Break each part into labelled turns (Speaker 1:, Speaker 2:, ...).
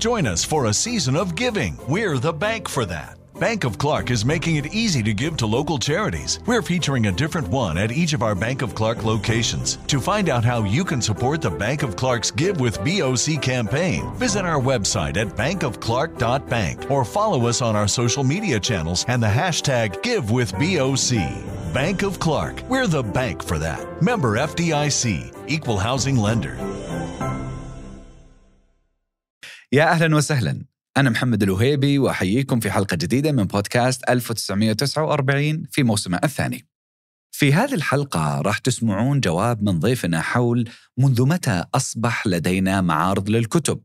Speaker 1: Join us for a season of giving. We're the bank for that. Bank of Clark is making it easy to give to local charities. We're featuring a different one at each of our Bank of Clark locations. To find out how you can support the Bank of Clark's Give with BOC campaign, visit our website at bankofclark.bank or follow us on our social media channels and the hashtag GiveWithBOC. Bank of Clark. We're the bank for that. Member FDIC, Equal Housing Lender.
Speaker 2: يا أهلا وسهلا أنا محمد الوهيبي وأحييكم في حلقة جديدة من بودكاست 1949 في موسمه الثاني. في هذه الحلقة راح تسمعون جواب من ضيفنا حول منذ متى أصبح لدينا معارض للكتب؟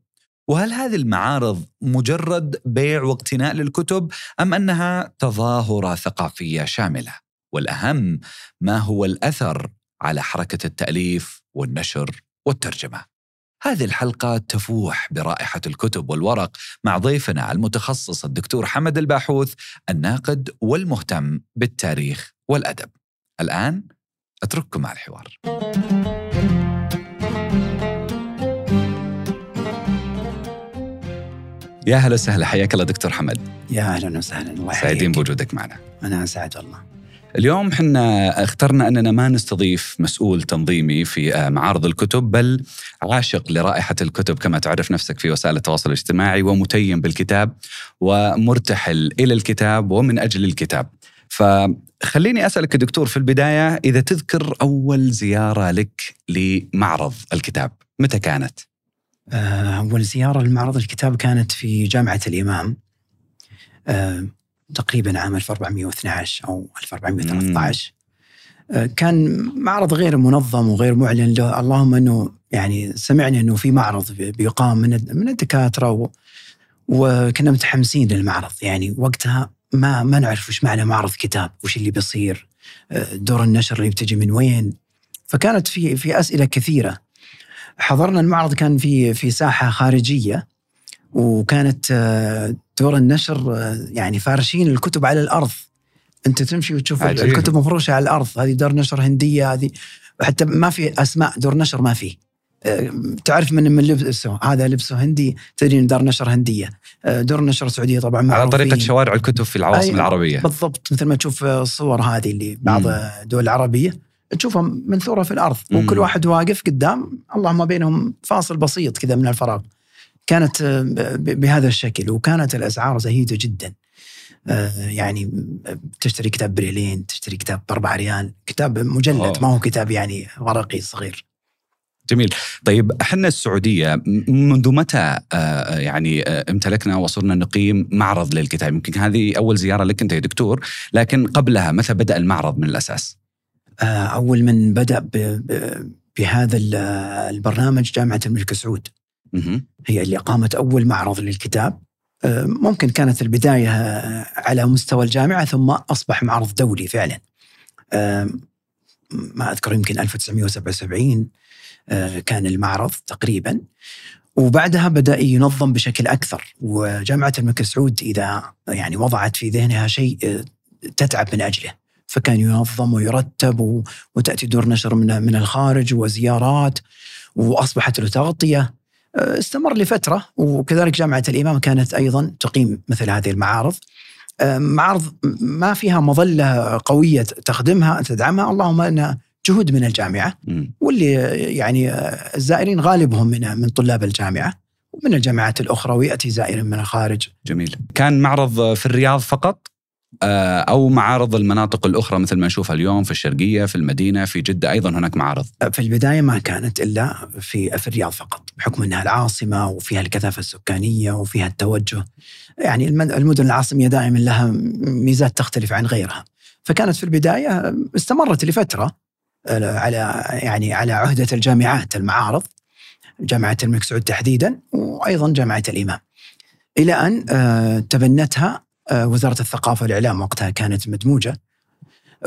Speaker 2: وهل هذه المعارض مجرد بيع واقتناء للكتب أم أنها تظاهرة ثقافية شاملة؟ والأهم ما هو الأثر على حركة التأليف والنشر والترجمة. هذه الحلقة تفوح برائحة الكتب والورق مع ضيفنا المتخصص الدكتور حمد الباحوث الناقد والمهتم بالتاريخ والأدب. الآن أترككم مع الحوار. يا هلا وسهلا حياك الله دكتور حمد
Speaker 3: يا أهلا وسهلا
Speaker 2: سعيدين. بوجودك معنا
Speaker 3: أنا اسعد والله
Speaker 2: اليوم حنا اخترنا أننا ما نستضيف مسؤول تنظيمي في آه، معارض الكتب بل عاشق لرائحة الكتب كما تعرف نفسك في وسائل التواصل الاجتماعي ومتيم بالكتاب ومرتحل إلى الكتاب ومن أجل الكتاب. فخليني أسألك دكتور في البداية إذا تذكر أول زيارة لك لمعرض الكتاب، متى كانت؟
Speaker 3: آه، أول زيارة لمعرض الكتاب كانت في جامعة الإمام آه، تقريبا عام 1412 أو 1413 آه، كان معرض غير منظم وغير معلن. له اللهم إنه يعني سمعنا إنه في معرض بي- بيقام من من الدكاترة و وكنا متحمسين للمعرض. يعني وقتها ما ما نعرف وش معنى معرض كتاب وش اللي بيصير آه، دور النشر اللي بتجي من وين. فكانت في في أسئلة كثيرة. حضرنا المعرض كان في في ساحة خارجية وكانت آه، دور النشر آه، يعني فارشين الكتب على الأرض أنت تمشي وتشوف
Speaker 2: عجيب.
Speaker 3: الكتب مفروشة على الأرض هذه دور نشر هندية هذه حتى ما في أسماء دور نشر ما في آه، تعرف من من لبسه هذا لبسه هندي تدري دار نشر هندية آه، دور نشر سعودية طبعا
Speaker 2: على. طريقة شوارع الكتب في العواصم
Speaker 3: أي-
Speaker 2: العربية.
Speaker 3: بالضبط مثل ما تشوف الصور هذه اللي بعض. الدول العربية تشوفها منثوره في
Speaker 2: الأرض.
Speaker 3: وكل واحد واقف قدام اللهم بينهم فاصل بسيط كذا من الفراغ كانت آه، بهذا الشكل وكانت الأسعار زهيدة جدا. آه، يعني تشتري كتاب بريلين تشتري كتاب بأربع ريال كتاب مجلد
Speaker 2: أوه.
Speaker 3: ما هو كتاب يعني ورقي صغير.
Speaker 2: جميل. طيب إحنا السعودية منذ متى آه، يعني آه، امتلكنا وصرنا نقيم معرض للكتاب؟ يمكن هذه أول زيارة لك أنت يا دكتور لكن قبلها متى بدأ المعرض من الأساس؟
Speaker 3: آه، أول من بدأ بهذا ال- البرنامج جامعة الملك سعود. هي اللي قامت أول معرض للكتاب. آه، ممكن كانت البداية آه، على مستوى الجامعة ثم أصبح معرض دولي فعلا. آه، ما أذكر يمكن 1977 آه، كان المعرض تقريبا. وبعدها بدأ ينظم بشكل أكثر وجامعة الملك سعود إذا يعني وضعت في ذهنها شيء تتعب من أجله. فكان ينظم ويرتب و- وتأتي دور نشر من من الخارج وزيارات وأصبحت له تغطية. استمر لفترة وكذلك جامعة الإمام كانت أيضا تقيم مثل هذه المعارض. آه، معارض ما فيها مظلة قوية تخدمها تدعمها. اللهم أنها جهود من الجامعة. واللي يعني آه، الزائرين غالبهم من من طلاب الجامعة ومن الجامعات الأخرى ويأتي زائر من الخارج.
Speaker 2: جميل. كان معرض في الرياض فقط آه، أو معارض المناطق الأخرى مثل ما نشوفها اليوم في الشرقية في المدينة في جدة أيضا هناك معارض؟
Speaker 3: في البداية ما كانت إلا في في الرياض فقط. بحكم أنها العاصمة وفيها الكثافة السكانية وفيها التوجه. يعني المد- المدن العاصمية دائما لها ميزات تختلف عن غيرها. فكانت في البداية استمرت لفترة آه، على يعني على عهدة الجامعات المعارض جامعة الملك سعود تحديدا وأيضا جامعة الإمام. إلى أن آه، تبنتها آه، وزارة الثقافة والإعلام وقتها كانت مدموجة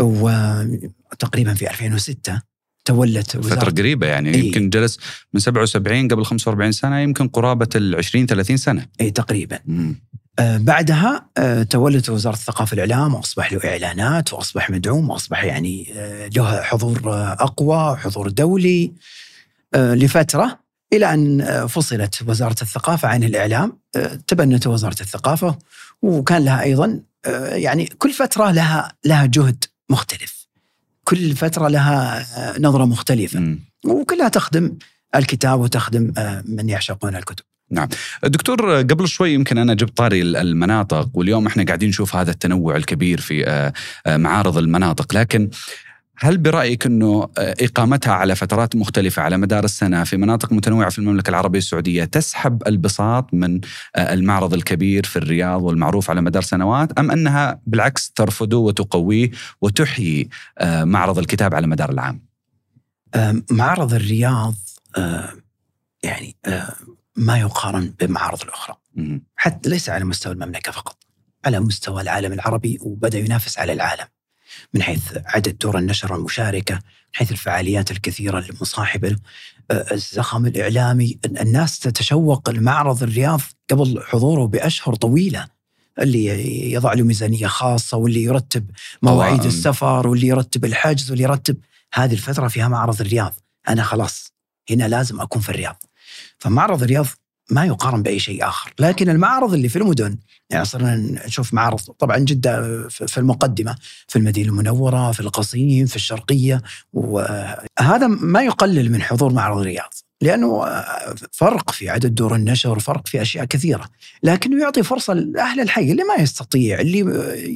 Speaker 3: وتقريبا في 2006 تولت وزارة
Speaker 2: قريبة يعني
Speaker 3: إيه.
Speaker 2: يمكن جلس من 77 قبل 45 سنة يمكن قرابة ال 20 30 سنة.
Speaker 3: اي تقريبا.
Speaker 2: مم.
Speaker 3: آه، بعدها آه، تولت وزارة الثقافة والإعلام وأصبح له إعلانات وأصبح مدعوم وأصبح يعني آه، له حضور آه، أقوى حضور دولي. آه، لفترة إلى أن فصلت وزارة الثقافة عن الإعلام. تبنت وزارة الثقافة وكان لها أيضا يعني كل فترة لها لها جهد مختلف. كل فترة لها نظرة مختلفة. م. وكلها تخدم الكتاب وتخدم من يعشقون الكتب.
Speaker 2: نعم. دكتور قبل شوي يمكن أنا جبت طاري المناطق واليوم إحنا قاعدين نشوف هذا التنوع الكبير في معارض المناطق. لكن هل برأيك أنه إقامتها على فترات مختلفة على مدار السنة في مناطق متنوعة في المملكة العربية السعودية تسحب البساط من المعرض الكبير في الرياض والمعروف على مدار سنوات أم أنها بالعكس ترفضه وتقويه وتحيي معرض الكتاب على مدار العام؟
Speaker 3: معرض الرياض يعني ما يقارن بالمعارض الأخرى. حتى ليس على مستوى المملكة فقط على مستوى العالم العربي وبدأ ينافس على العالم. من حيث عدد دور النشر المشاركة من حيث الفعاليات الكثيرة المصاحبة الزخم الإعلامي. الناس تتشوق لمعرض الرياض قبل حضوره بأشهر طويلة اللي يضع له ميزانية خاصة واللي يرتب مواعيد السفر واللي يرتب الحجز واللي يرتب هذه الفترة فيها معرض الرياض. أنا خلاص هنا لازم أكون في الرياض. فمعرض الرياض ما يقارن بأي شيء آخر، لكن المعارض اللي في المدن يعني صرنا نشوف معارض طبعا جده في المقدمة في المدينة المنورة، في القصيم، في الشرقية وهذا ما يقلل من حضور معرض الرياض، لأنه فرق في عدد دور النشر، فرق في أشياء كثيرة، لكنه يعطي فرصة لأهل الحي اللي ما يستطيع، اللي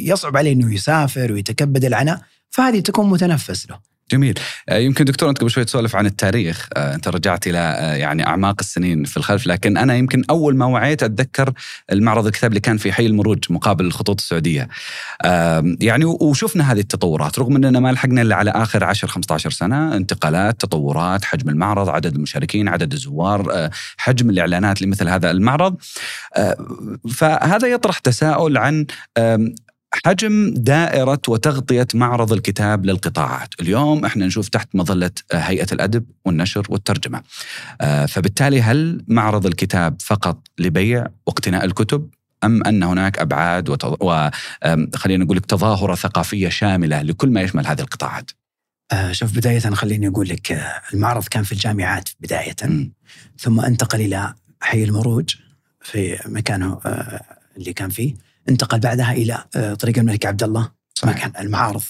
Speaker 3: يصعب عليه إنه يسافر ويتكبد العناء، فهذه تكون متنفس له.
Speaker 2: جميل. آه، يمكن دكتور أنت قبل شوي تسولف عن التاريخ. آه، أنت رجعت إلى آه، يعني أعماق السنين في الخلف لكن أنا يمكن أول ما وعيت أتذكر المعرض الكتاب اللي كان في حي المروج مقابل الخطوط السعودية. يعني وشفنا هذه التطورات رغم إننا ما لحقنا إلا على آخر 10 15 سنة انتقالات تطورات حجم المعرض عدد المشاركين عدد الزوار حجم الإعلانات لمثل هذا المعرض. فهذا يطرح تساؤل عن حجم دائرة وتغطية معرض الكتاب للقطاعات. اليوم إحنا نشوف تحت مظلة هيئة الأدب والنشر والترجمة. آه، فبالتالي هل معرض الكتاب فقط لبيع واقتناء الكتب أم أن هناك أبعاد وخلينا نقول لك تظاهرة ثقافية شاملة لكل ما يشمل هذه القطاعات؟
Speaker 3: آه شوف بداية خليني أقول لك آه، المعرض كان في الجامعات بداية. م. ثم انتقل إلى حي المروج في مكانه آه اللي كان فيه. انتقل بعدها إلى آه، طريق الملك عبد الله مكان المعارض.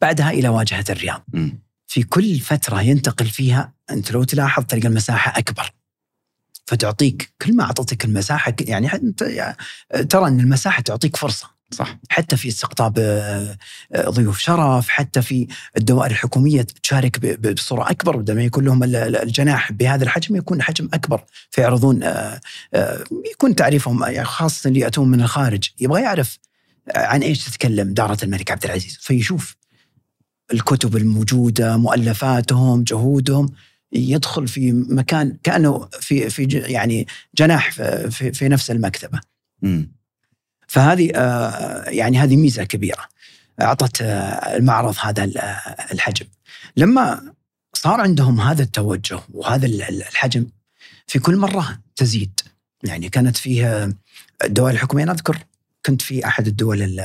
Speaker 3: بعدها إلى واجهة الرياض. م. في كل فترة ينتقل فيها أنت لو تلاحظ تلقى المساحة أكبر. فتعطيك كل ما اعطتك المساحة يعني ترى إن المساحة تعطيك فرصة.
Speaker 2: صح
Speaker 3: حتى في استقطاب آه، آه، ضيوف شرف حتى في الدوائر الحكومية تشارك بصورة أكبر بدل ما يكون لهم الجناح بهذا الحجم يكون حجم أكبر فيعرضون آه، يكون تعريفهم يعني خاصة اللي يأتون من الخارج يبغى يعرف عن إيش تتكلم دارة الملك عبد العزيز فيشوف الكتب الموجودة مؤلفاتهم جهودهم يدخل في مكان كأنه في في يعني جناح في, في نفس المكتبة. م. فهذه آه، يعني هذه ميزة كبيرة. أعطت آه، المعرض هذا آه، الحجم. لما صار عندهم هذا التوجه وهذا الحجم في كل مرة تزيد. يعني كانت فيها الدول الحكومية أنا أذكر كنت في أحد الدول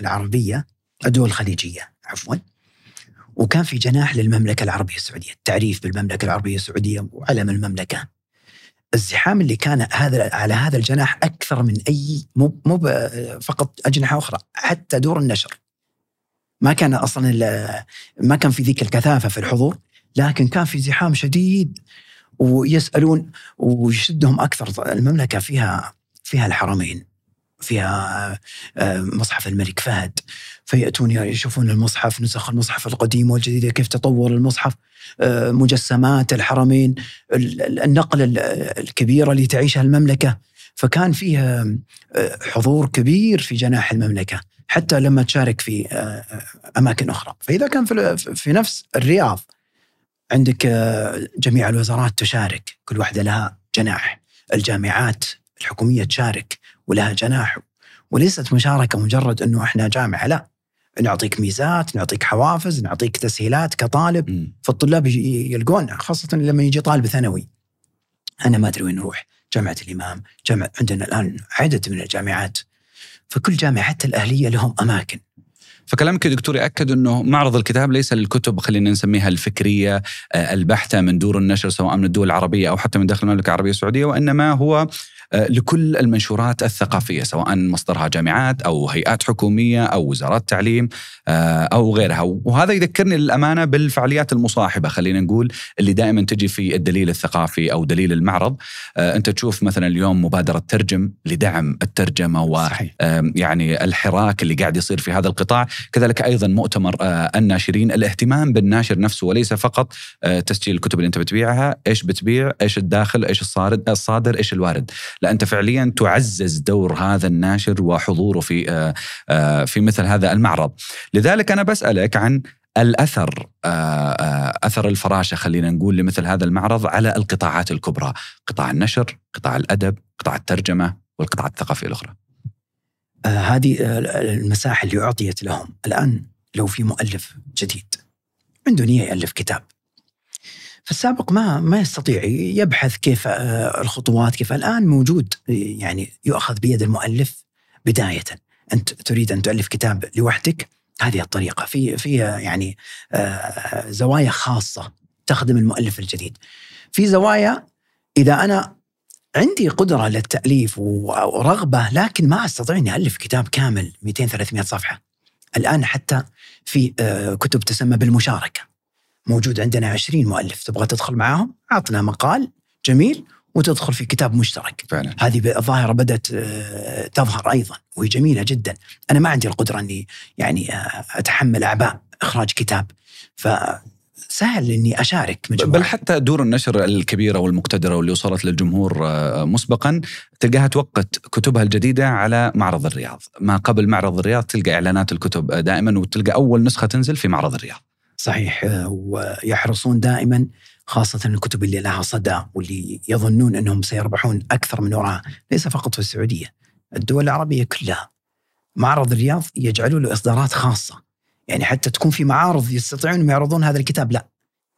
Speaker 3: العربية الدول الخليجية عفوا وكان في جناح للمملكة العربية السعودية، التعريف بالمملكة العربية السعودية وعلم المملكة. الزحام اللي كان هذا على هذا الجناح أكثر من اي مو مو فقط أجنحة أخرى حتى دور النشر. ما كان أصلا ما كان في ذيك الكثافة في الحضور لكن كان في زحام شديد ويسألون ويشدهم أكثر. المملكة فيها فيها الحرمين فيها آه، مصحف الملك فهد فيأتون يشوفون المصحف نسخ المصحف القديم والجديد كيف تطور المصحف. مجسمات الحرمين النقلة الكبيرة اللي تعيشها المملكة. فكان فيها آه، حضور كبير في جناح المملكة حتى لما تشارك في أماكن أخرى. فإذا كان في نفس الرياض عندك جميع الوزارات تشارك كل واحدة لها جناح. الجامعات الحكومية تشارك ولها جناح. وليست مشاركة مجرد أنه إحنا جامعة لا. نعطيك ميزات نعطيك حوافز نعطيك تسهيلات كطالب م. فالطلاب يلقون خاصة لما يجي طالب ثانوي. أنا ما أدري وين نروح جامعة الإمام جامعة عندنا الآن عدد من الجامعات. فكل جامعة حتى الأهلية لهم أماكن.
Speaker 2: فكلامك يا دكتور يأكد إنه معرض الكتاب ليس للكتب خلينا نسميها الفكرية آه، البحتة من دور النشر سواء من الدول العربية أو حتى من داخل المملكة العربية السعودية وإنما هو لكل المنشورات الثقافية سواء مصدرها جامعات أو هيئات حكومية أو وزارات تعليم آه، أو غيرها. وهذا يذكرني للأمانة بالفعاليات المصاحبة خلينا نقول اللي دائما تجي في الدليل الثقافي أو دليل المعرض. آه، أنت تشوف مثلا اليوم مبادرة ترجم لدعم الترجمة ويعني الحراك اللي قاعد يصير في هذا القطاع. كذلك أيضا مؤتمر الناشرين الاهتمام بالناشر نفسه وليس فقط تسجيل الكتب اللي أنت بتبيعها إيش بتبيع إيش الداخل إيش الصادر إيش الوارد. لا انت فعليا تعزز دور هذا الناشر وحضوره في آه، آه، في مثل هذا المعرض. لذلك أنا بسألك عن الأثر آه، أثر الفراشة خلينا نقول لمثل هذا المعرض على القطاعات الكبرى. قطاع النشر قطاع الأدب قطاع الترجمة والقطاعات الثقافيه الأخرى.
Speaker 3: هذه المساحة اللي أعطيت لهم. الآن لو في مؤلف جديد عنده نيه يألف كتاب. فالسابق ما ما يستطيع يبحث كيف آه، الخطوات كيف. الآن موجود يعني يؤخذ بيد المؤلف بداية. أنت تريد أن تؤلف كتاب لوحدك؟ هذه الطريقة. في في يعني آه، زوايا خاصة تخدم المؤلف الجديد. في زوايا إذا أنا عندي قدرة للتأليف ورغبه لكن ما أستطيع أني ألف كتاب كامل 200 300 صفحة. الآن حتى في آه، كتب تسمى بالمشاركة. موجود عندنا 20 مؤلف تبغى تدخل معاهم عطنا مقال جميل وتدخل في كتاب مشترك
Speaker 2: فعلا.
Speaker 3: هذه الظاهرة بدأت آه، تظهر أيضا وهي جميلة جدا أنا ما عندي القدرة إني يعني آه، أتحمل أعباء إخراج كتاب ف سهل إني أشارك
Speaker 2: مجموعة. بل حتى دور النشر الكبيرة والمقتدرة واللي وصلت للجمهور آه، مسبقا تلقاها توقت كتبها الجديدة على معرض الرياض، ما قبل معرض الرياض تلقى إعلانات الكتب دائما وتلقى أول نسخة تنزل في معرض الرياض.
Speaker 3: صحيح آه، ويحرصون دائما خاصة الكتب اللي لها صدى واللي يظنون أنهم سيربحون أكثر من وراء ليس فقط في السعودية الدول العربية كلها. معرض الرياض يجعلوا له إصدارات خاصة. يعني حتى تكون في معارض يستطيعون يعرضون هذا الكتاب لا.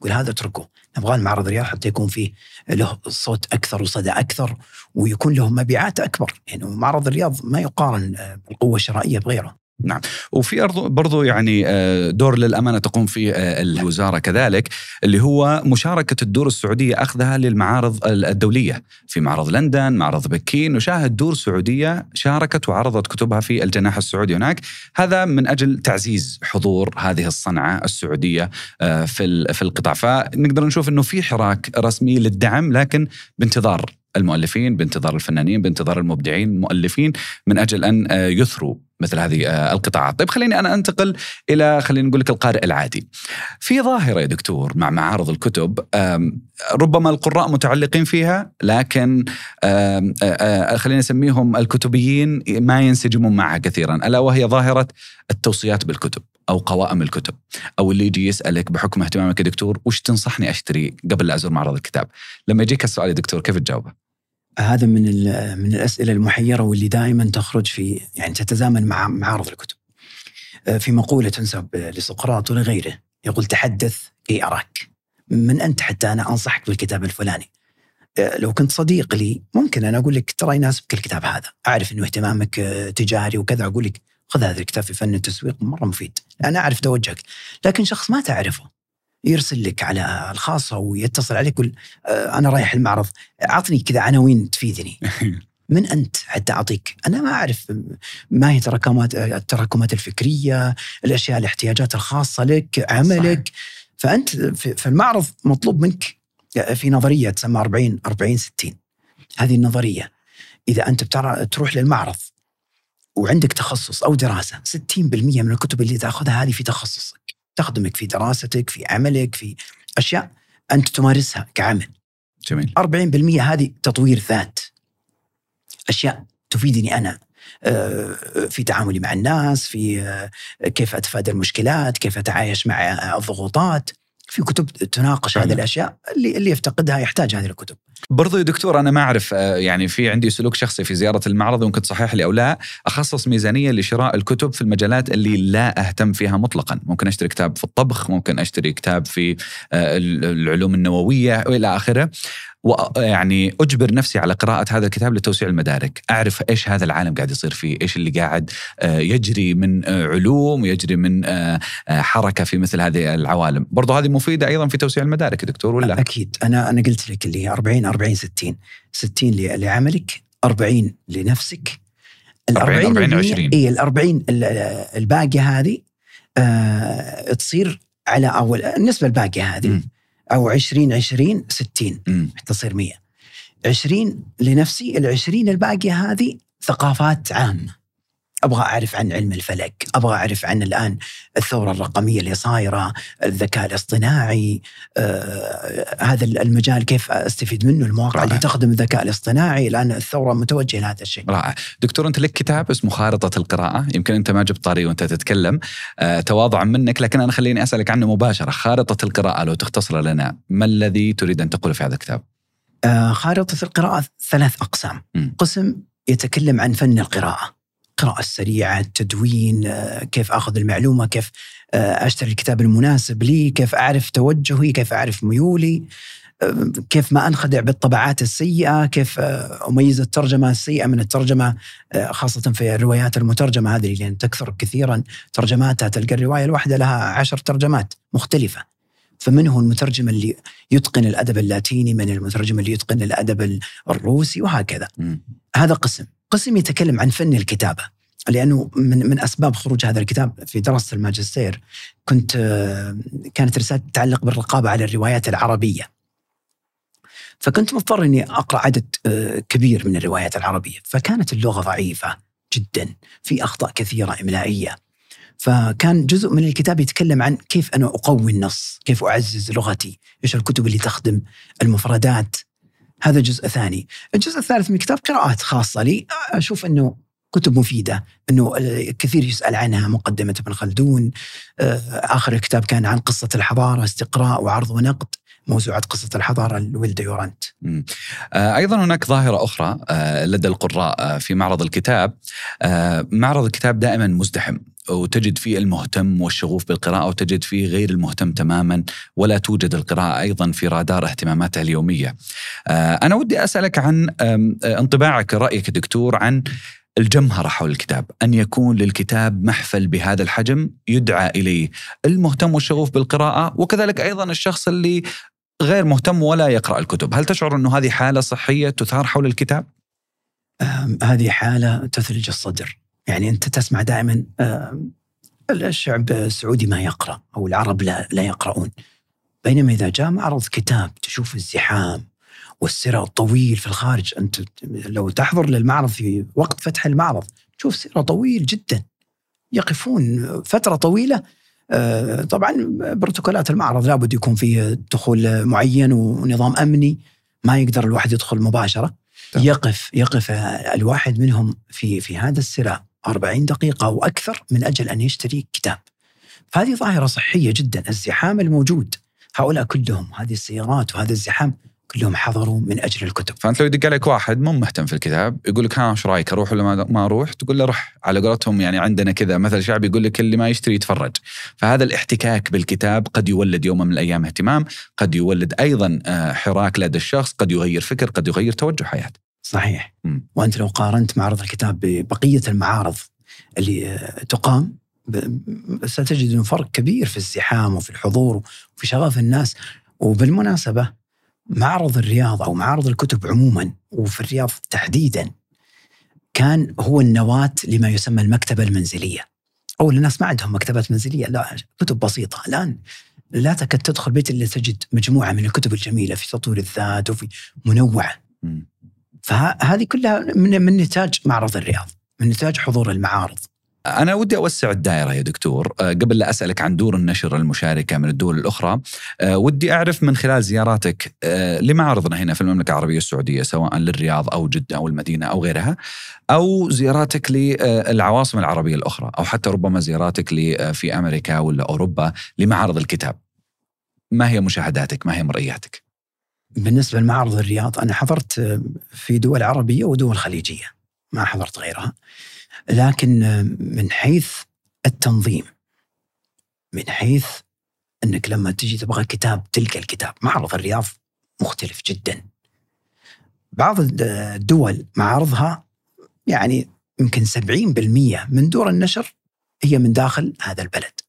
Speaker 3: يقول هذا اتركه نبغى المعرض الرياض حتى يكون فيه له صوت أكثر وصدى أكثر ويكون له مبيعات أكبر. يعني معرض الرياض ما يقارن بالقوة الشرائية بغيره.
Speaker 2: نعم. وفي برضو يعني آه، دور للأمانة تقوم فيه آه، الوزارة كذلك اللي هو مشاركة الدور السعودية أخذها للمعارض الدولية. في معرض لندن معرض بكين نشاهد دور سعودية شاركت وعرضت كتبها في الجناح السعودي هناك. هذا من أجل تعزيز حضور هذه الصنعة السعودية آه، في في القطاع. فنقدر نشوف أنه في حراك رسمي للدعم لكن بانتظار المؤلفين بانتظار الفنانين بانتظار المبدعين المؤلفين من أجل أن يثروا مثل هذه آه، القطاعات. طيب خليني أنا أنتقل إلى خلينا نقول لك القارئ العادي. في ظاهرة يا دكتور مع معارض الكتب ربما القراء متعلقين فيها لكن آه، آه، خلينا نسميهم الكتبيين ما ينسجمون معها كثيرا ألا وهي ظاهرة التوصيات بالكتب. أو قوائم الكتب أو اللي يجي يسألك بحكم اهتمامك يا دكتور وش تنصحني أشتري قبل لا أزور معرض الكتاب لما يجيك السؤال يا دكتور كيف تجاوبه
Speaker 3: هذا من من الأسئلة المحيرة واللي دائما تخرج في يعني تتزامن مع معارض الكتب. آه، في مقولة تنسب لسقراط ولغيره يقول تحدث كي أراك. من أنت حتى أنا أنصحك بالكتاب الفلاني. آه، لو كنت صديق لي ممكن أنا أقول لك ترى يناسبك الكتاب هذا، أعرف إنه اهتمامك آه، تجاري وكذا أقول لك خذ هذا الكتاب في فن التسويق مرة مفيد، أنا أعرف توجهك، لكن شخص ما تعرفه يرسل لك على الخاصة ويتصل عليك يقول آه، أنا رايح المعرض أعطني كذا عناوين تفيدني من أنت حتى أعطيك؟ أنا ما أعرف ما هي تراكمات التراكمات الفكرية، الأشياء الاحتياجات الخاصة لك، عملك صحيح. فأنت في المعرض مطلوب منك في نظرية تسمى 40 40 60 هذه النظرية إذا أنت بترى تروح للمعرض وعندك تخصص أو دراسة 60% من الكتب اللي تأخذها هذه في تخصصك. تخدمك في دراستك في عملك في أشياء أنت تمارسها كعمل.
Speaker 2: جميل.
Speaker 3: 40% هذه تطوير ذات. أشياء تفيدني أنا آه، في تعاملي مع الناس في آه، كيف أتفادى المشكلات كيف أتعايش مع الضغوطات. في كتب تناقش هذه الأشياء اللي اللي يفتقدها يحتاج هذه الكتب.
Speaker 2: برضو يا دكتور أنا ما أعرف آه، يعني في عندي سلوك شخصي في زيارة المعرض وممكن تصحح لي أو لا. أخصص ميزانية لشراء الكتب في المجالات اللي لا أهتم فيها مطلقا. ممكن أشتري كتاب في الطبخ ممكن أشتري كتاب في آه، العلوم النووية وإلى آخره. ويعني أجبر نفسي على قراءة هذا الكتاب لتوسيع المدارك، أعرف إيش هذا العالم قاعد يصير فيه، إيش اللي قاعد آه، يجري من علوم ويجري من حركة في مثل هذه العوالم، برضو هذه مفيدة أيضا في توسيع المدارك دكتور ولا؟
Speaker 3: أكيد. أنا أنا قلت لك اللي هي 40 40 60 60 لعملك 40 لنفسك.
Speaker 2: ال 40 40 20
Speaker 3: اي ال 40 الباقية هذه آه تصير على اول النسبة الباقيه هذه م. أو 20 20 60 حتى تصير 100 20 لنفسي ال 20 الباقية هذه ثقافات عامة. أبغى أعرف عن علم الفلك، أبغى أعرف عن الآن الثورة الرقمية اللي صايرة، الذكاء الاصطناعي، آه هذا المجال كيف أستفيد منه، المواقع رائع. اللي تخدم الذكاء الاصطناعي، الآن الثورة متوجهة لهذا الشيء.
Speaker 2: رائع، دكتور أنت لك كتاب اسمه خارطة القراءة، يمكن أنت ما جبت طاري وأنت تتكلم آه تواضعا منك لكن أنا خليني أسألك عنه مباشرة، خارطة القراءة لو تختصر لنا، ما الذي تريد أن تقول في هذا الكتاب؟
Speaker 3: آه خارطة القراءة ثلاث أقسام، م. قسم يتكلم عن فن القراءة. القراءة السريعة التدوين آه، كيف أخذ المعلومة كيف آه، أشتري الكتاب المناسب لي كيف أعرف توجهي كيف أعرف ميولي آه، كيف ما أنخدع بالطبعات السيئة، كيف أميز الترجمة السيئة من الترجمة خاصة في الروايات المترجمة هذه لأن تكثر كثيرا ترجماتها تلقى الرواية الواحدة لها عشر ترجمات مختلفة. فمن هو المترجم اللي يتقن الأدب اللاتيني، من المترجم اللي يتقن الأدب الروسي وهكذا. م. هذا قسم. قسم يتكلم عن فن الكتابة لأنه من من أسباب خروج هذا الكتاب في دراسة الماجستير كنت كانت رسالة تتعلق بالرقابة على الروايات العربية. فكنت مضطر إني أقرأ عدد كبير من الروايات العربية، فكانت اللغة ضعيفة جدا، في أخطاء كثيرة إملائية. فكان جزء من الكتاب يتكلم عن كيف أنا أقوي النص، كيف أعزز لغتي، إيش الكتب اللي تخدم المفردات، هذا جزء ثاني. الجزء الثالث من الكتاب قراءات خاصة لي. أشوف أنه كتب مفيدة أنه كثير يسأل عنها مقدمة ابن خلدون. آه، آخر الكتاب كان عن قصة الحضارة استقراء وعرض ونقد. موسوعة قصة الحضارة لويلدا يورانت
Speaker 2: آه، أيضا هناك ظاهرة أخرى آه، لدى القراء في معرض الكتاب. معرض الكتاب دائما مزدحم. وتجد فيه المهتم والشغوف بالقراءة وتجد فيه غير المهتم تماما ولا توجد القراءة أيضا في رادار اهتماماته اليومية. آه، أنا ودي أسألك عن انطباعك رأيك دكتور عن الجمهرة حول الكتاب. أن يكون للكتاب محفل بهذا الحجم يدعى إليه المهتم والشغوف بالقراءة وكذلك أيضا الشخص اللي غير مهتم ولا يقرأ الكتب. هل تشعر أنه هذه حالة صحية تثار حول الكتاب؟
Speaker 3: هذه حالة تثلج الصدر. يعني أنت تسمع دائما الشعب السعودي ما يقرأ أو العرب لا, لا يقرؤون. بينما إذا جاء معرض كتاب تشوف الزحام والسيرة الطويل في الخارج أنت لو تحضر للمعرض في وقت فتح المعرض تشوف سيرة طويل جدا. يقفون فترة طويلة آه، طبعا بروتوكولات المعرض لابد يكون فيه دخول معين ونظام أمني ما يقدر الواحد يدخل مباشرة. يقف يقف الواحد منهم في في هذا السراء 40 دقيقة أو أكثر من أجل أن يشتري كتاب فهذه ظاهرة صحية جدا الزحام الموجود هؤلاء كلهم هذه السيارات وهذا الزحام كلهم حضروا من أجل الكتب.
Speaker 2: فأنت لو يدق عليك واحد مو مهتم في الكتاب يقول لك ها إيش رأيك أروح ولا ما أروح؟ تقول له روح على قولتهم يعني عندنا كذا مثل شعبي يقول لك اللي ما يشتري يتفرج. فهذا الاحتكاك بالكتاب قد يولد يوم من الأيام اهتمام، قد يولد أيضا آه، حراك لدى الشخص، قد يغير فكر، قد يغير توجه حياته.
Speaker 3: صحيح م. وأنت لو قارنت معرض الكتاب ببقية المعارض اللي تقام ستجد انه فرق كبير في الزحام وفي الحضور وفي شغف الناس وبالمناسبة معرض الرياض أو معارض الكتب عموما وفي الرياض تحديدا كان هو النواة لما يسمى المكتبة المنزلية. اول الناس ما عندهم مكتبات منزلية لا كتب بسيطة الآن لا تكاد تدخل بيت إلا تجد مجموعة من الكتب الجميلة في تطوير الذات وفي منوعة. فهذه كلها من من نتاج معرض الرياض من نتاج حضور المعارض.
Speaker 2: أنا ودي أوسع الدائرة يا دكتور آه، قبل لا أسألك عن دور النشر المشاركة من الدول الأخرى آه، ودي أعرف من خلال زياراتك آه، لمعارضنا هنا في المملكة العربية السعودية سواء للرياض أو جدة أو المدينة أو غيرها أو زياراتك للعواصم العربية الأخرى أو حتى ربما زياراتك في أمريكا ولا أوروبا لمعارض الكتاب. ما هي مشاهداتك؟ ما هي مرئياتك؟
Speaker 3: بالنسبة لمعرض الرياض أنا حضرت في دول عربية ودول خليجية ما حضرت غيرها. لكن من حيث التنظيم من حيث أنك لما تجي تبغى كتاب تلقى الكتاب. معرض الرياض مختلف جدا. بعض الدول معارضها يعني يمكن 70% من دور النشر هي من داخل هذا البلد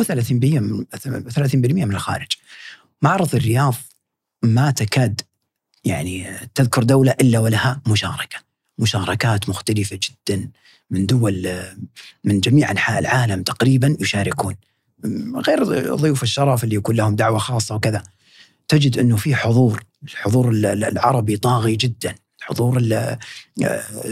Speaker 3: و30% من 30% من الخارج. معرض الرياض ما تكاد يعني تذكر دولة إلا ولها مشاركة. مشاركات مختلفة جدا من دول من جميع أنحاء العالم تقريبا يشاركون. غير ضيوف الشرف اللي يكون لهم دعوة خاصة وكذا. تجد أنه في حضور الحضور العربي طاغي جدا. حضور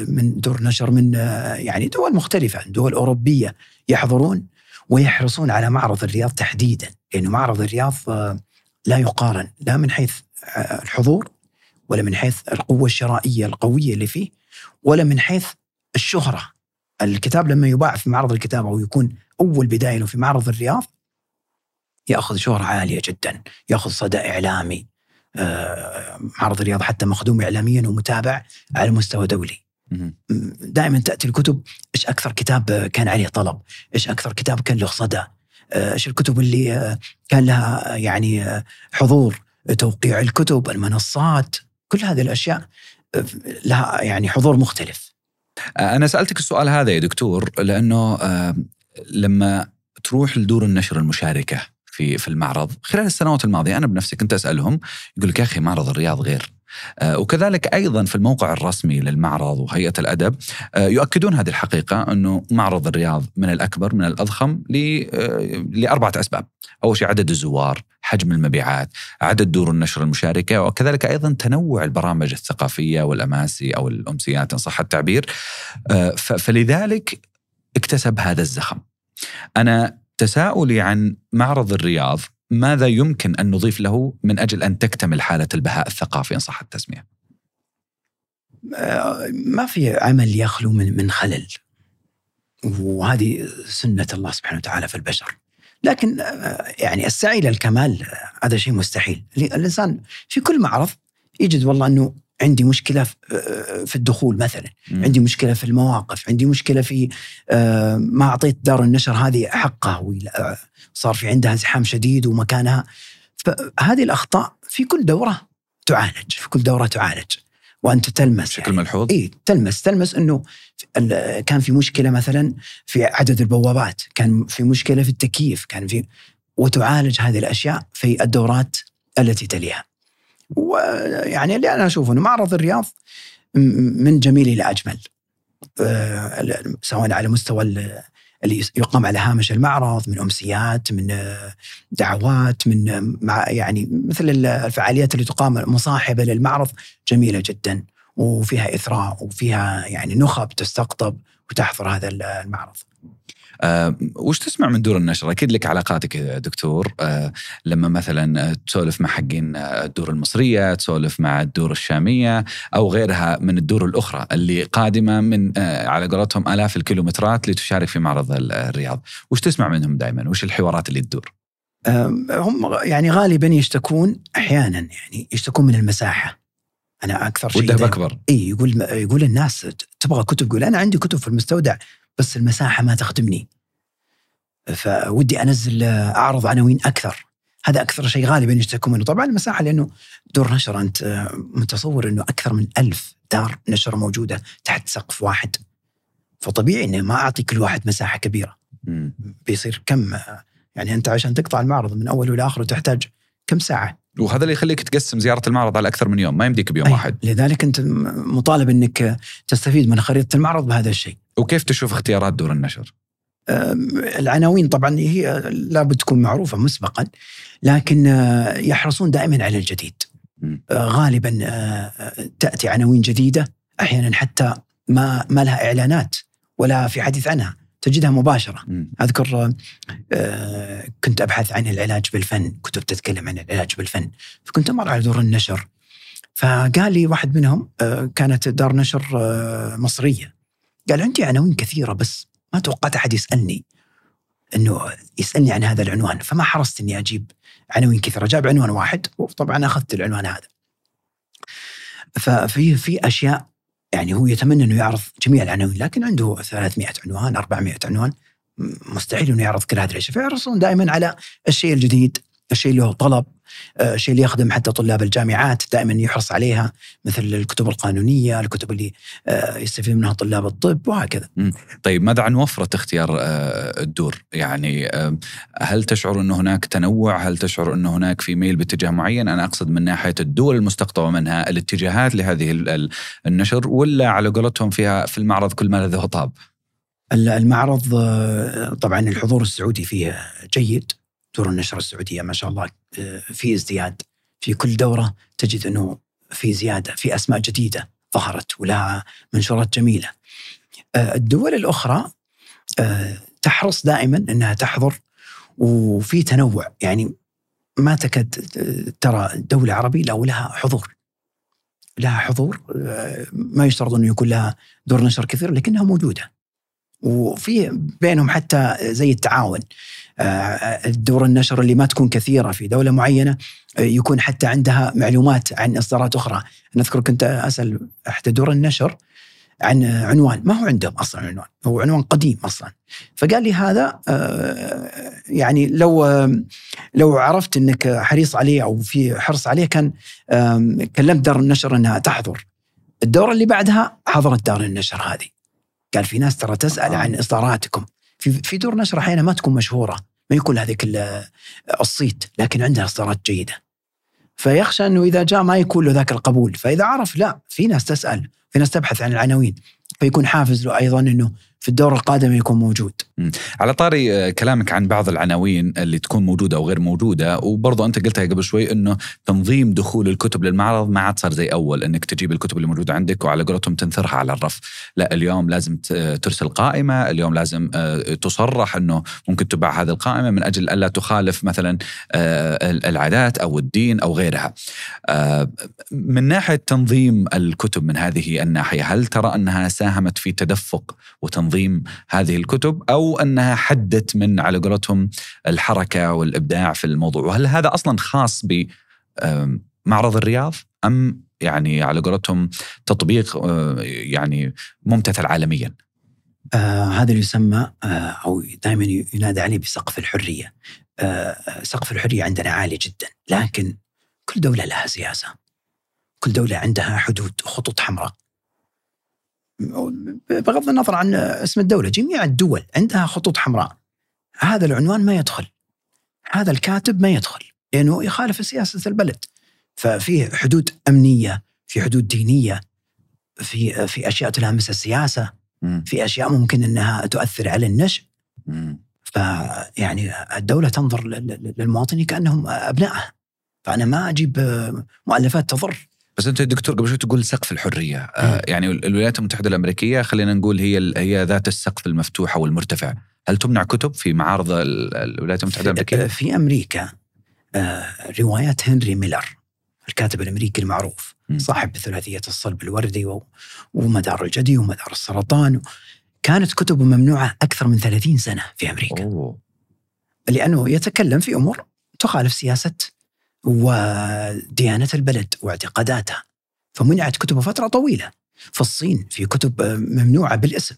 Speaker 3: من دور نشر من يعني دول مختلفة دول أوروبية يحضرون ويحرصون على معرض الرياض تحديدا. لأنه معرض الرياض لا يقارن لا من حيث الحضور ولا من حيث القوة الشرائية القوية اللي فيه ولا من حيث الشهرة. الكتاب لما يباع في معرض الكتاب أو يكون أول بداية له في معرض الرياض يأخذ شهرة عالية جدا يأخذ صدى إعلامي آه، معرض الرياض حتى مخدوم إعلاميا ومتابع على مستوى دولي. دائما تأتي الكتب إيش أكثر كتاب كان عليه طلب؟ إيش أكثر كتاب كان له صدى؟ آه، إيش الكتب اللي آه، كان لها يعني حضور توقيع الكتب المنصات كل هذه الأشياء لها يعني حضور مختلف.
Speaker 2: أنا سألتك السؤال هذا يا دكتور لأنه لما تروح لدور النشر المشاركة في في المعرض خلال السنوات الماضية أنا بنفسي كنت أسألهم يقول لك يا أخي معرض الرياض غير. آه، وكذلك أيضا في الموقع الرسمي للمعرض وهيئة الأدب آه، يؤكدون هذه الحقيقة أنه معرض الرياض من الأكبر من الأضخم آه، لأربعة أسباب. أول شيء عدد الزوار، حجم المبيعات، عدد دور النشر المشاركة وكذلك أيضا تنوع البرامج الثقافية والأماسي أو الأمسيات إن صح التعبير. فلذلك اكتسب هذا الزخم. أنا تساؤلي عن معرض الرياض ماذا يمكن أن نضيف له من أجل أن تكتمل حالة البهاء الثقافي إن صح التسمية؟
Speaker 3: ما في عمل يخلو من من خلل. وهذه سنة الله سبحانه وتعالى في البشر. لكن يعني السعي للكمال هذا شيء مستحيل. الإنسان في كل معرض يجد والله أنه عندي مشكلة في الدخول مثلا م. عندي مشكلة في المواقف عندي مشكلة في آه، ما أعطيت دار النشر هذه حقها صار في عندها زحام شديد ومكانها. فهذه الأخطاء في كل دورة تعالج في كل دورة تعالج. وأنت تلمس
Speaker 2: بشكل يعني. ملحوظ؟
Speaker 3: اي تلمس تلمس إنه كان في مشكلة مثلا في عدد البوابات كان في مشكلة في التكييف كان في وتعالج هذه الأشياء في الدورات التي تليها. ويعني اللي أنا أشوفه إنه معرض الرياض من جميل إلى أجمل آه، سواء على مستوى اللي يقام على هامش المعرض من أمسيات من آه، دعوات من مع يعني مثل الفعاليات اللي تقام مصاحبة للمعرض جميلة جدا وفيها إثراء وفيها يعني نخب تستقطب وتحضر هذا المعرض.
Speaker 2: أه وش تسمع من دور النشر؟ أكيد لك علاقاتك يا دكتور أه لما مثلا تسولف مع حقين الدور المصرية، تسولف مع الدور الشامية أو غيرها من الدور الأخرى اللي قادمة من أه على قولتهم آلاف الكيلومترات لتشارك في معرض الرياض، وش تسمع منهم دائما؟ وش الحوارات اللي تدور؟
Speaker 3: هم يعني غالبا يشتكون أحيانا يعني يشتكون من المساحة أنا أكثر
Speaker 2: شيء وده أكبر
Speaker 3: إي يقول يقول الناس تبغى كتب يقول أنا عندي كتب في المستودع بس المساحة ما تخدمني. فودي أنزل أعرض عناوين أكثر. هذا أكثر شيء غالبا يشتكون منه. طبعا المساحة لأنه دور نشر أنت متصور أنه أكثر من ألف دار نشر موجودة تحت سقف واحد. فطبيعي اني ما أعطي كل واحد مساحة كبيرة. بيصير كم يعني أنت عشان تقطع المعرض من اوله لاخره تحتاج كم ساعة؟
Speaker 2: وهذا اللي يخليك تقسم زيارة المعرض على أكثر من يوم. ما يمديك بيوم واحد.
Speaker 3: لذلك أنت مطالب إنك تستفيد من خريطة المعرض بهذا الشيء.
Speaker 2: وكيف تشوف اختيارات دور النشر؟
Speaker 3: العناوين طبعا هي لابد تكون معروفة مسبقا لكن آه، يحرصون دائما على الجديد. آه، غالبا آه، تأتي عناوين جديدة أحيانا حتى ما ما لها إعلانات ولا في حديث عنها تجدها مباشرة. م. أذكر كنت أبحث عن العلاج بالفن كتب تتكلم عن العلاج بالفن فكنت أمر على دور النشر. فقال لي واحد منهم كانت دار نشر مصرية. قال عندي عناوين كثيرة بس ما توقعت أحد يسألني إنه يسألني عن هذا العنوان فما حرصت إني أجيب عناوين كثيرة جاب عنوان واحد وطبعا أخذت العنوان هذا. ففي في أشياء يعني هو يتمنى إنه يعرض جميع العناوين لكن عنده 300 عنوان 400 عنوان مستحيل إنه يعرض كل هذه الأشياء. فيحرصون دائما على الشيء الجديد الشيء اللي هو طلب آه، الشيء اللي يخدم حتى طلاب الجامعات دائما يحرص عليها مثل الكتب القانونية الكتب اللي آه، يستفيد منها طلاب الطب وهكذا.
Speaker 2: طيب ماذا عن وفرة اختيار آه، الدور؟ يعني هل تشعر انه هناك تنوع؟ هل تشعر انه هناك في ميل باتجاه معين؟ أنا أقصد من ناحية الدول المستقطبة منها الاتجاهات لهذه النشر ولا على قولتهم فيها في المعرض كل ما لذ طاب؟
Speaker 3: المعرض طبعا الحضور السعودي فيه جيد. دور النشر السعودية ما شاء الله آه، في ازدياد في كل دورة تجد أنه في زيادة في أسماء جديدة ظهرت ولها منشورات جميلة. آه، الدول الأخرى آه، تحرص دائما أنها تحضر وفي تنوع. يعني ما تكاد ترى دولة عربية لو لها حضور. لها حضور ما يشترط انه يكون لها دور نشر كثير لكنها موجودة. وفي بينهم حتى زي التعاون. دور النشر اللي ما تكون كثيرة في دولة معينة آه، يكون حتى عندها معلومات عن إصدارات أخرى، نذكر كنت أسأل إحدى دور النشر عن عنوان. ما هو عندهم أصلا عنوان؟ هو عنوان قديم أصلا. فقال لي هذا آه، يعني لو لو عرفت إنك حريص عليه أو في حرص عليه كان كلمت دار النشر إنها تحضر. الدوره اللي بعدها حضرت دار النشر هذه. قال في ناس ترى تسأل عن إصداراتكم. في في دور نشر أحيانا ما تكون مشهورة ما يكون هذيك الصيت لكن عندها اصدارات جيدة. فيخشى إنه إذا جاء ما يكون له ذاك القبول فإذا عرف لا في ناس تسأل في ناس تبحث عن العناوين فيكون حافز له أيضا إنه في الدور القادم يكون موجود.
Speaker 2: على طاري آه، كلامك عن بعض العناوين اللي تكون موجودة أو غير موجودة وبرضه أنت قلتها قبل شوي أنه تنظيم دخول الكتب للمعرض ما عاد صار زي أول أنك تجيب الكتب اللي موجودة عندك وعلى قولتهم تنثرها على الرف. لا اليوم لازم ترسل قائمة اليوم لازم آه، تصرح أنه ممكن تباع هذه القائمة من أجل ألا تخالف مثلا آه، العادات أو الدين أو غيرها. من ناحية تنظيم الكتب من هذه الناحية هل ترى أنها ساهمت في تدفق وتنظيم هذه الكتب أو أنها حدت من على قولتهم الحركة والإبداع في الموضوع. وهل هذا أصلا خاص بمعرض الرياض؟ أم يعني على قولتهم تطبيق آه، يعني ممتثل عالميا؟
Speaker 3: آه هذا اللي يسمى آه أو دائما ينادى عليه بسقف الحرية. آه سقف الحرية عندنا عالي جدا لكن كل دولة لها سياسة. كل دولة عندها حدود خطوط حمراء. بغض النظر عن اسم الدولة جميع الدول عندها خطوط حمراء. هذا العنوان ما يدخل. هذا الكاتب ما يدخل. لأنه يخالف سياسة البلد. ففي حدود أمنية في حدود دينية في في أشياء تلامس السياسة في أشياء ممكن أنها تؤثر على النشء. فيعني الدولة تنظر للمواطنين كأنهم أبنائها. فأنا ما أجيب مؤلفات تضر.
Speaker 2: بس أنت دكتور قبل شوي تقول سقف الحرية. آه يعني الولايات المتحدة الأمريكية خلينا نقول هي هي ذات السقف المفتوح والمرتفع هل تمنع كتب في معارض الولايات المتحدة الأمريكية؟
Speaker 3: في أمريكا آه روايات هنري ميلر الكاتب الأمريكي المعروف م. صاحب ثلاثية الصلب الوردي ومدار الجدي ومدار السرطان كانت كتبه ممنوعة أكثر من 30 سنة في أمريكا. أوه. لأنه يتكلم في أمور تخالف سياسة وديانة البلد واعتقاداتها. فمنعت كتبه فترة طويلة. في الصين في كتب ممنوعة بالاسم.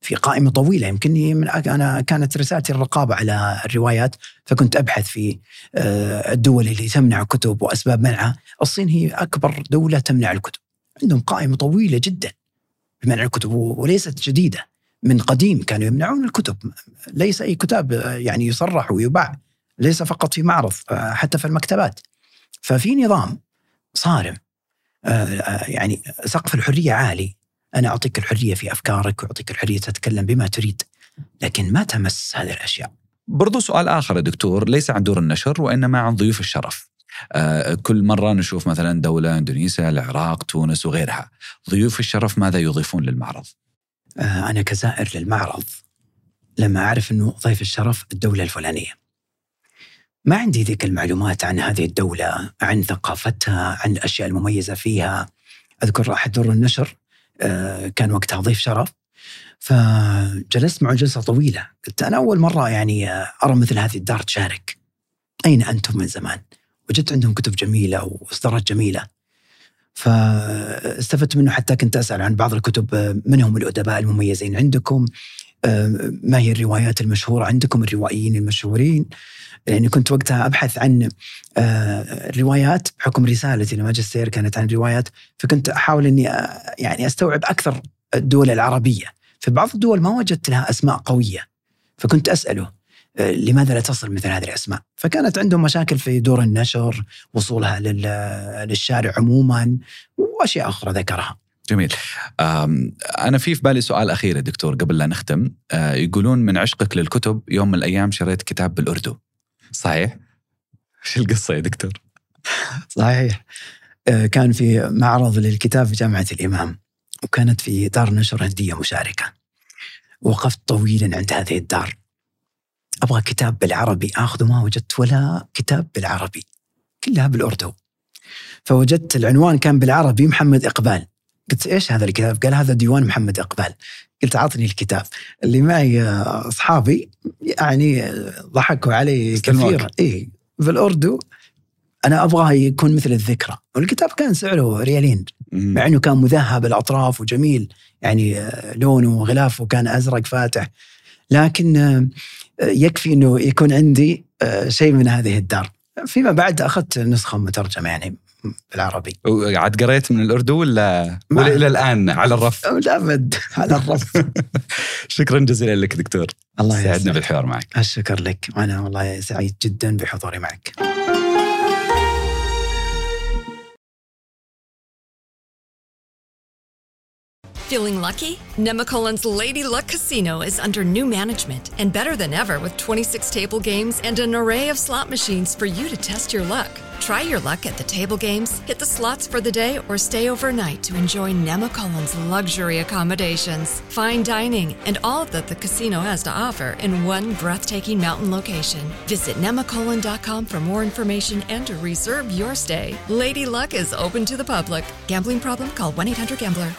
Speaker 3: في قائمة طويلة. يمكنني من أنا كانت رسالتي الرقابة على الروايات فكنت أبحث في آه، الدول اللي تمنع كتب وأسباب منعها. الصين هي أكبر دولة تمنع الكتب. عندهم قائمة طويلة جدا بمنع الكتب وليست جديدة. من قديم كانوا يمنعون الكتب. ليس أي كتاب يعني يصرح ويباع. ليس فقط في معرض آه، حتى في المكتبات. ففي نظام صارم آه، آه، يعني سقف الحرية عالي. أنا أعطيك الحرية في أفكارك وأعطيك الحرية تتكلم بما تريد لكن ما تمس هذه الأشياء؟
Speaker 2: برضو سؤال آخر يا دكتور ليس عن دور النشر وإنما عن ضيوف الشرف. آه كل مرة نشوف مثلا دولة إندونيسيا العراق تونس وغيرها. ضيوف الشرف ماذا يضيفون للمعرض؟
Speaker 3: آه أنا كزائر للمعرض لما أعرف أنه ضيف الشرف الدولة الفلانية. ما عندي ذيك المعلومات عن هذه الدولة عن ثقافتها عن الأشياء المميزة فيها. أذكر أحد دور النشر آه، كان وقتها ضيف شرف. فجلست معه جلسة طويلة. قلت أنا أول مرة يعني آه، أرى مثل هذه الدار تشارك. أين أنتم من زمان؟ وجدت عندهم كتب جميلة وإصدارات جميلة. فاستفدت منه حتى كنت أسأل عن بعض الكتب آه، من هم الأدباء المميزين عندكم. ما هي الروايات المشهورة عندكم الروائيين المشهورين لاني كنت وقتها أبحث عن الروايات بحكم رسالتي الماجستير كانت عن روايات فكنت أحاول إني يعني أستوعب أكثر الدول العربية في بعض الدول ما وجدت لها أسماء قوية فكنت أسأله آه، لماذا لا تصل مثل هذه الأسماء؟ فكانت عندهم مشاكل في دور النشر، وصولها للشارع عموما وأشياء أخرى ذكرها.
Speaker 2: جميل. أنا في في بالي سؤال أخير يا دكتور قبل لا نختم، آه، يقولون من عشقك للكتب يوم من الأيام شريت كتاب بالأردو. صحيح؟ إيش القصة يا دكتور؟
Speaker 3: صحيح. آه، كان في معرض للكتاب في جامعة الإمام وكانت في دار نشر هندية مشاركة. وقفت طويلا عند هذه الدار أبغى كتاب بالعربي اخذه ما وجدت ولا كتاب بالعربي كلها بالأردو فوجدت العنوان كان بالعربي محمد إقبال قلت إيش هذا الكتاب؟ قال هذا ديوان محمد إقبال. قلت اعطني الكتاب. اللي معي أصحابي يعني ضحكوا علي كثير اي في الأردو أنا أبغاه يكون مثل الذكرى. والكتاب كان سعره ريالين. مع إنه كان مذهب الأطراف وجميل. يعني لونه وغلافه كان أزرق فاتح. لكن يكفي إنه يكون عندي آه، شيء من هذه الدار. فيما بعد أخذت نسخة مترجمة يعني بالعربي
Speaker 2: عاد قريت من الأردو ولا ولا إلى الآن على الرف؟
Speaker 3: أبد على الرف.
Speaker 2: شكرا جزيلا لك دكتور.
Speaker 3: الله
Speaker 2: سعدنا بالحوار معك.
Speaker 3: الشكر لك. وأنا والله سعيد جدا بحضوري معك.
Speaker 4: Feeling lucky? Nemacolin's Lady Luck Casino is under new management and better than ever with 26 table games and an array of slot machines for you to test your luck. Try your luck at the table games, hit the slots for the day, or stay overnight to enjoy Nemacolin's luxury accommodations, fine dining, and all that the casino has to offer in one breathtaking mountain location. Visit nemacolin.com for more information and to reserve your stay. Lady Luck is open to the public. Gambling problem? Call 1 800 Gambler.